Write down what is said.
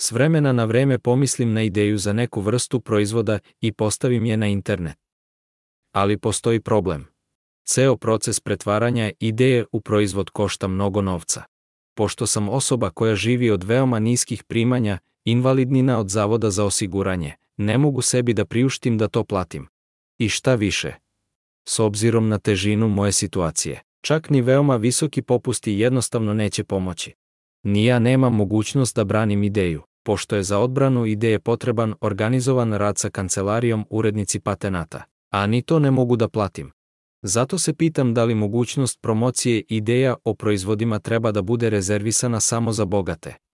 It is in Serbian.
S vremena na vreme pomislim na ideju za neku vrstu proizvoda i postavim je na internet. Ali postoji problem. Ceo proces pretvaranja ideje u proizvod košta mnogo novca. Pošto sam osoba koja živi od veoma niskih primanja, invalidnina od zavoda za osiguranje, ne mogu sebi da priuštim da to platim. I šta više? S obzirom na težinu moje situacije, čak ni veoma visoki popusti jednostavno neće pomoći. Ni ja nemam mogućnost da branim ideju pošto je za odbranu ideje potreban organizovan rad sa kancelarijom urednici patenata, a ni to ne mogu da platim. Zato se pitam da li mogućnost promocije ideja o proizvodima treba da bude rezervisana samo za bogate.